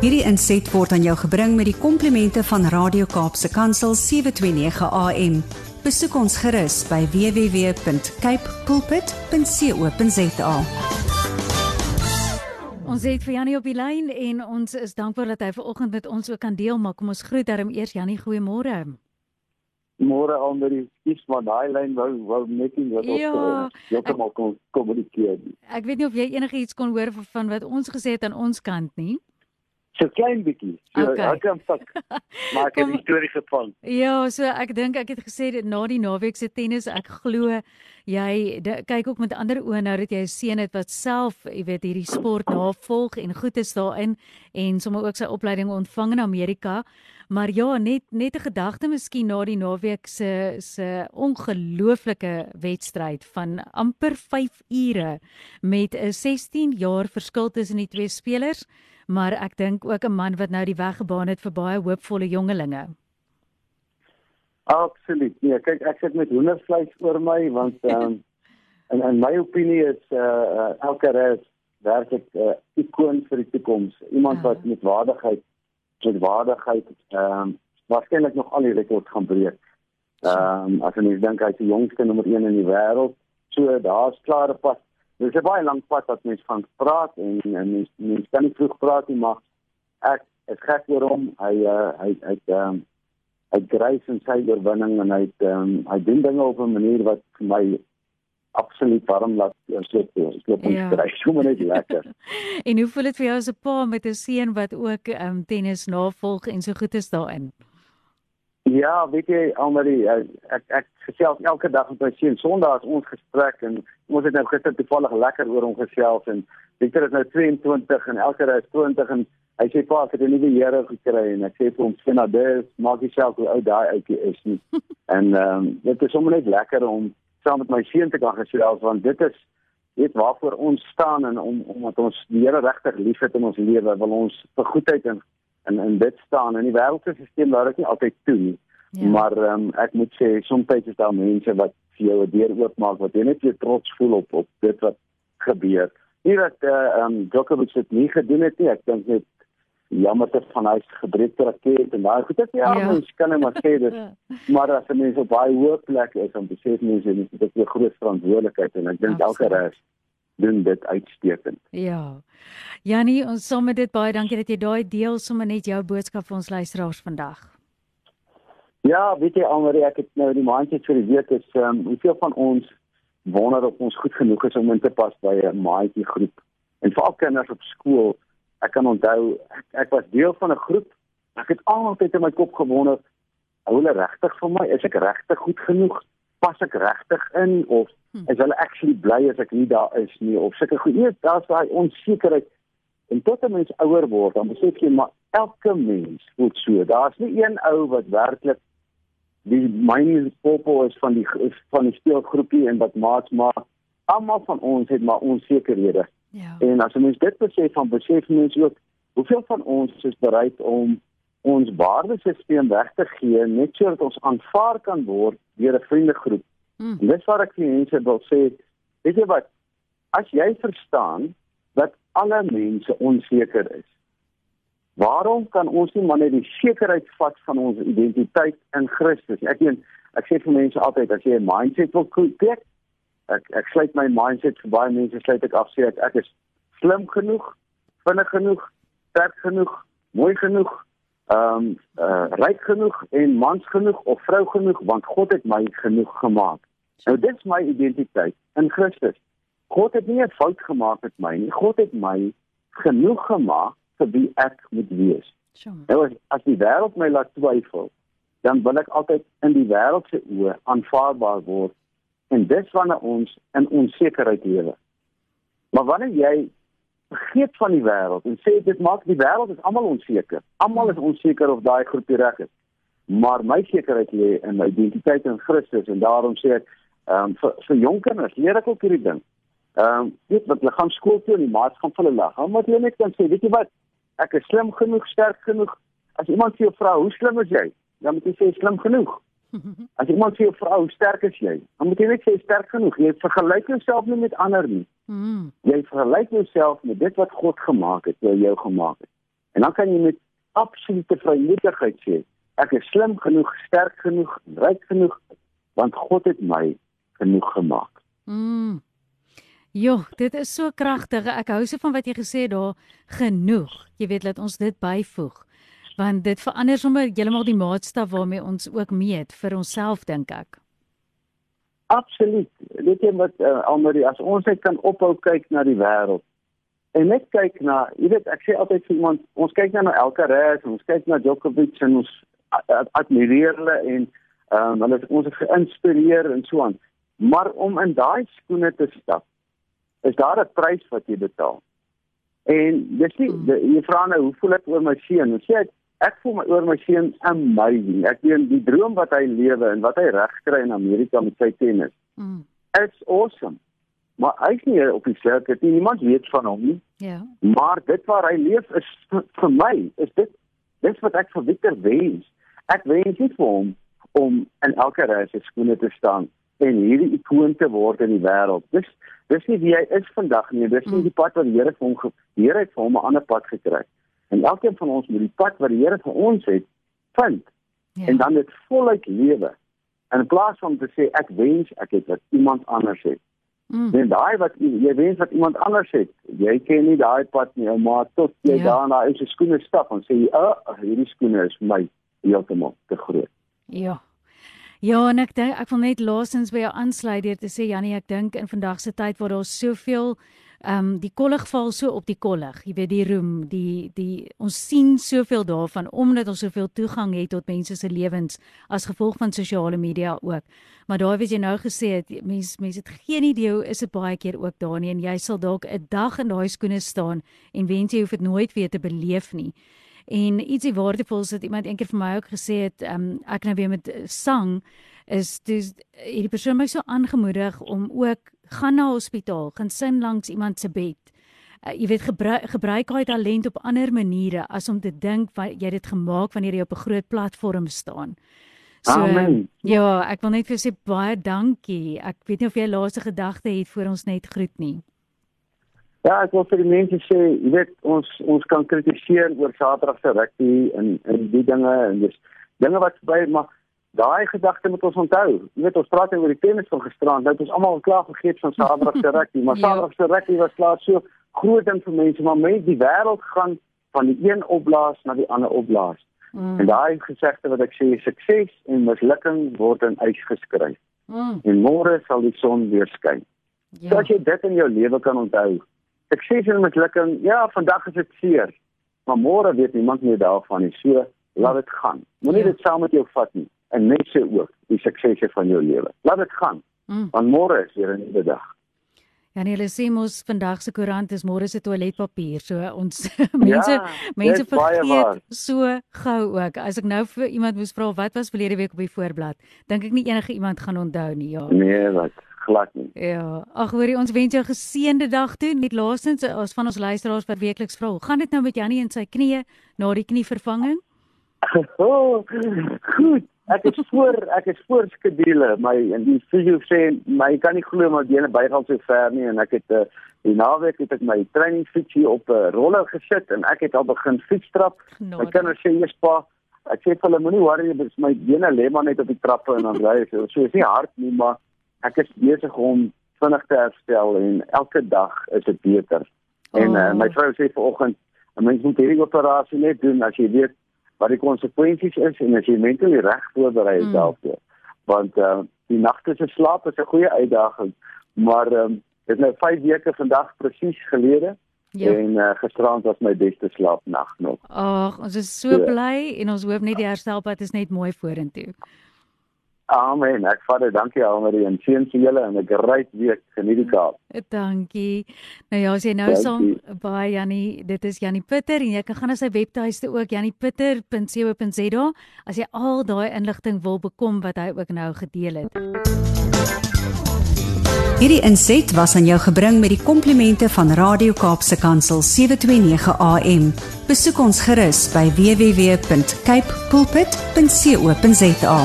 Hierdie inset word aan jou gebring met die komplimente van Radio Kaapse Kansel 729 AM. Besoek ons gerus by www.cape pulpit.co.za. Ons het vir Janie op die lyn en ons is dankbaar dat hy vanoggend met ons ook kan deel maak. Kom ons groet hom eers Janie, goeiemôre. Môre onder die skies maar daai lyn wou wou net nie wat ons Ja, heeltemal kon kommunikeer nie. Ek weet nie of jy enigiets kon hoor van- van wat ons gesê het aan ons kant nie. So klein bietjie. So Okay. ek kan pak. Maar ek het Kom- die storie gevang. Ja, so ek dink ek het gesê dat na die naweek se tennis, ek glo jy de, kyk ook met ander oë nou dat jy 'n seun het wat self, jy weet, hierdie sport navolg en goed is daarin en sommer ook sy opleiding ontvang in Amerika. Maar ja, net net 'n gedagte miskien na die naweek se se ongelooflike wedstryd van amper 5 ure met 'n 16 jaar verskil tussen die twee spelers, maar ek dink ook 'n man wat nou die weg gebaan het vir baie hoopvolle jongelinge. Absoluut. Nee, kyk ek sit met hoendervleis oor my want ehm um, in in my opinie is uh, uh elke res werklik 'n uh, ikoon vir die toekoms. Iemand Ah. wat met waardigheid met waardigheid ehm um, waarskynlik nog al die rekords gaan breek. Ehm um, as jy dink hy's die jongste nommer 1 in die wêreld, so daar's klare pad. Dis 'n baie lank pad wat mens van praat en, en mens mens kan nie vroeg praat nie, maar ek is gek oor hom. Hy uh, hy hy ehm um, hy grys in sy oorwinning en hy het, um, hy doen dinge op 'n manier wat vir my absoluut warm laat sleep. Ek loop Ja. ons kry sommer net lekker. En hoe voel dit vir jou as 'n pa met 'n seun wat ook ehm um, tennis navolg en so goed is daarin? Ja, weet jy, Almarie, ek ek, ek gesels elke dag met my seun. Sondag is ons gesprek en ons het nou gister toevallig lekker oor hom gesels en Victor is nou 22 en elke dag is 20 en hy sê pa, ek het 'n nuwe Here gekry en ek sê vir hom, "Sien dis, maak jouself hoe oud daai ouetjie is nie." en ehm um, dit is sommer net lekker om saam met my seun te kan gesels want dit is weet waarvoor ons staan en om omdat ons die Here regtig liefhet in ons lewe, wil ons vir goedheid en en en dit staan in die wêreldse stelsel laat dit nie altyd toe nie. Ja. Maar ehm um, ek moet sê soms is daar mense wat vir jou 'n deur oopmaak wat jy net weer trots voel op op dit wat gebeur. Nie dat eh uh, ehm um, Djokovic dit nie gedoen het nie. Ek dink net jammer te van hy gebreekte raket en daai goed ek ja, Ja. ja. mens kan net maar sê dit maar as 'n mens op baie hoë plek is om sê mense dis dit 'n groot verantwoordelikheid en ek dink elke Absoluut. Doen dit uitstekend. Ja. Janie, ons sommer dit baie dankie dat jy daai deel sommer net jou boodskap vir ons luisteraars vandag. Ja, weet jy Almarie, ek het nou die maandjie vir die week is ehm um, hoeveel van ons wonder of ons goed genoeg is om in te pas by 'n maatjie groep. En veral kinders op skool. Ek kan onthou ek, ek was deel van 'n groep. Ek het altyd in my kop gewonder, hou hulle regtig vir my? Is ek regtig goed genoeg? Pas ek regtig in of is hulle actually bly as ek nie daar is nie of sulke goed. Nee, daar's daai onsekerheid. En tot 'n mens ouer word, dan besef jy maar elke mens voel so. Daar's nie een ou wat werklik die myn popo is van die is van die speelgroepie en wat maats maak. Almal van ons het maar onsekerhede. Ja. En as 'n mens dit besef, dan besef mense ook hoeveel van ons is bereid om ons waardesisteem weg te gee net sodat ons aanvaar kan word deur 'n vriendegroep. Mm. En dis wat ek vir mense wil sê, weet jy wat? As jy verstaan dat alle mense onseker is, waarom kan ons nie maar net die sekerheid vat van ons identiteit in Christus? Ek meen, ek sê vir mense altyd as jy 'n mindset wil kweek, ek ek sluit my mindset vir baie mense sluit ek af sê ek, ek is slim genoeg, vinnig genoeg, sterk genoeg, mooi genoeg, ehm um, uh, ryk genoeg en mans genoeg of vrou genoeg want God het my genoeg gemaak. Nou dit is my identiteit in Christus. God het nie 'n fout gemaak met my nie. God het my genoeg gemaak vir wie ek moet wees. Sjoe. Nou as, as die wêreld my laat twyfel, dan wil ek altyd in die wêreld se oë aanvaarbaar word en dis wanneer ons in onsekerheid lewe. Maar wanneer jy vergeet van die wêreld en sê dit maak die wêreld is almal onseker. Almal is onseker of daai groep reg is. Maar my sekerheid lê in my identiteit in Christus en daarom sê ek ehm um, vir, vir jong kinders leer ek ook hierdie ding. Ehm um, weet wat hulle gaan skool toe en die maats gaan vir hulle lag. Maar jy net kan sê, weet jy wat? Ek is slim genoeg, sterk genoeg. As iemand vir jou vra, "Hoe slim is jy?" dan moet jy sê slim genoeg. As iemand vir jou vra, "Hoe sterk is jy?" dan moet jy net sê sterk genoeg. Jy vergelyk jouself nie met ander nie. Mm. Jy vergelyk jouself met dit wat God gemaak het, wat jou gemaak het. En dan kan jy met absolute vrymoedigheid sê, ek is slim genoeg, sterk genoeg, ryk genoeg want God het my genoeg gemaak. Mm. Jo, dit is so kragtig. Ek hou so van wat jy gesê het daar, genoeg. Jy weet dat ons dit byvoeg. Want dit verander sommer heeltemal die maatstaf waarmee ons ook meet vir onsself dink ek. Absoluut. Weet jy wat uh, Almarie, as ons net kan ophou kyk na die wêreld en net kyk na, jy weet, ek sê altyd vir iemand, ons kyk nou na Alcaraz, ons kyk na Djokovic en ons admireer hulle en ehm um, hulle ons het geïnspireer en so aan. Maar om in daai skoene te stap, is daar 'n prys wat jy betaal. En dis nie hmm. jy vra nou hoe voel ek oor my seun? Ek sê ek voel my oor my seun amazing. Ek weet die droom wat hy lewe en wat hy regkry in Amerika met sy tennis. Mm. It's awesome. Maar hy is nie op die sirkuit nie. Niemand weet van hom nie. Ja. Maar dit waar hy leef is vir my is dit dis wat ek vir Victor wens. Ek wens nie vir hom om in elke reis se skoene te staan en hierdie ikoon te word in die wêreld. Dis dis nie wie hy is vandag nie. Dis nie die pad wat die Here vir hom geheer het vir hom 'n ander pad gekry. En elkeen van ons moet die pad wat die Here vir ons het vind ja. en dan dit voluit lewe. In plaas van te sê ek wens ek het wat iemand anders het. Mm. En daai wat jy wens wat iemand anders het, jy ken nie daai pad nie, maar tot jy ja. daarna in sy skoene stap en sê, "Ag, oh, hierdie skoene is my heeltemal te groot." Ja. Ja, en ek dink ek wil net laasens by jou aansluit deur te sê Jannie, ek dink in vandag se tyd waar daar soveel ehm um, die kollig val so op die kollig. Jy weet die roem, die die ons sien soveel daarvan omdat ons soveel toegang het tot mense se lewens as gevolg van sosiale media ook. Maar daai wat jy nou gesê het, mense mense het geen idee hoe is dit baie keer ook daar nie en jy sal dalk 'n dag in daai skoene staan en wens jy hoef dit nooit weer te beleef nie. En ietsie waardevols wat iemand eendag vir my ook gesê het, um, ek nou weer met eh, sang is dis hierdie persoon my so aangemoedig om ook gaan na hospitaal, gaan sin langs iemand se bed. Uh, jy weet gebruik gebruik daai talent op ander maniere as om te dink wat jy dit gemaak wanneer jy op 'n groot platform staan. So Amen. ja, ek wil net vir sê baie dankie. Ek weet nie of jy 'n laaste gedagte het voor ons net groet nie. Ja, ek wil vir die mense sê, jy weet ons ons kan kritiseer oor Saterdag se rugby en en die dinge en dis dinge wat by maar daai gedagte moet ons onthou. Jy weet ons praat oor die tennis van gisterand, nou het ons almal klaar vergeet van Saterdag se rugby, maar ja. Saterdag se rugby was klaar so groot ding vir mense, maar mense die wêreld gaan van die een opblaas na die ander opblaas. Mm. En daai gesegde wat ek sê, sukses en mislukking word in ys geskryf. Mm. En môre sal die son weer skyn. Ja. So as jy dit in jou lewe kan onthou, sukses en mislukking, ja, vandag is dit seer, maar môre weet niemand meer daarvan nie. So laat dit gaan. Moenie ja. dit saam met jou vat nie en so ook die suksese van jou lewe. Laat dit gaan. Mm. Want môre is weer 'n nuwe dag. Ja, nee, hulle sê mos vandag se koerant is môre se toiletpapier. So ons mense ja, mense vergeet so gou ook. As ek nou vir iemand moes vra wat was verlede week op die voorblad, dink ek nie enige iemand gaan onthou nie, ja. Nee, wat glad nie. Ja, ag hoorie ons wens jou geseënde dag toe. Net laasens as van ons luisteraars wat weekliks vra, gaan dit nou met Jannie en sy knie na die knievervanging? Oh, goed. Ek is voor ek is voor skedule. My en die fisio sê my kan nie glo maar bene bygaan so ver nie en ek het uh, die naweek het ek my training fietsie op 'n uh, roller gesit en ek het al begin fietstrap. My kinders sê eers pa Ek sê vir hulle moenie worry, my bene lê maar net op die trappe en dan ry ek so. So is nie hard nie, maar ek is besig om vinnig te herstel en elke dag is dit beter. En oh. uh, my vrou sê vanoggend, 'n mens moet hierdie operasie net doen as jy weet wat die konsekwensies is en as jy mentaal reg voorberei is mm. daarvoor. Want uh, die nagte se slaap is 'n goeie uitdaging, maar um, dit is nou 5 weke vandag presies gelede. Ja. En uh, gisterand was my beste slaapnag nog. Ag, ons is so ja. bly en ons hoop net die herstelpad is net mooi vorentoe. Amen. Ek vader, dankie Almarie en seën vir julle en 'n great week. Geniet die Kaap. Dankie. Nou ja, as jy nou saam by Jannie, dit is Jannie Pitter en jy kan gaan na sy webtuiste ook janniepitter.co.za as jy al daai inligting wil bekom wat hy ook nou gedeel het. Hierdie inset was aan jou gebring met die komplimente van Radio Kaapse Kansel 729 AM. Besoek ons gerus by www.cape pulpit.co.za.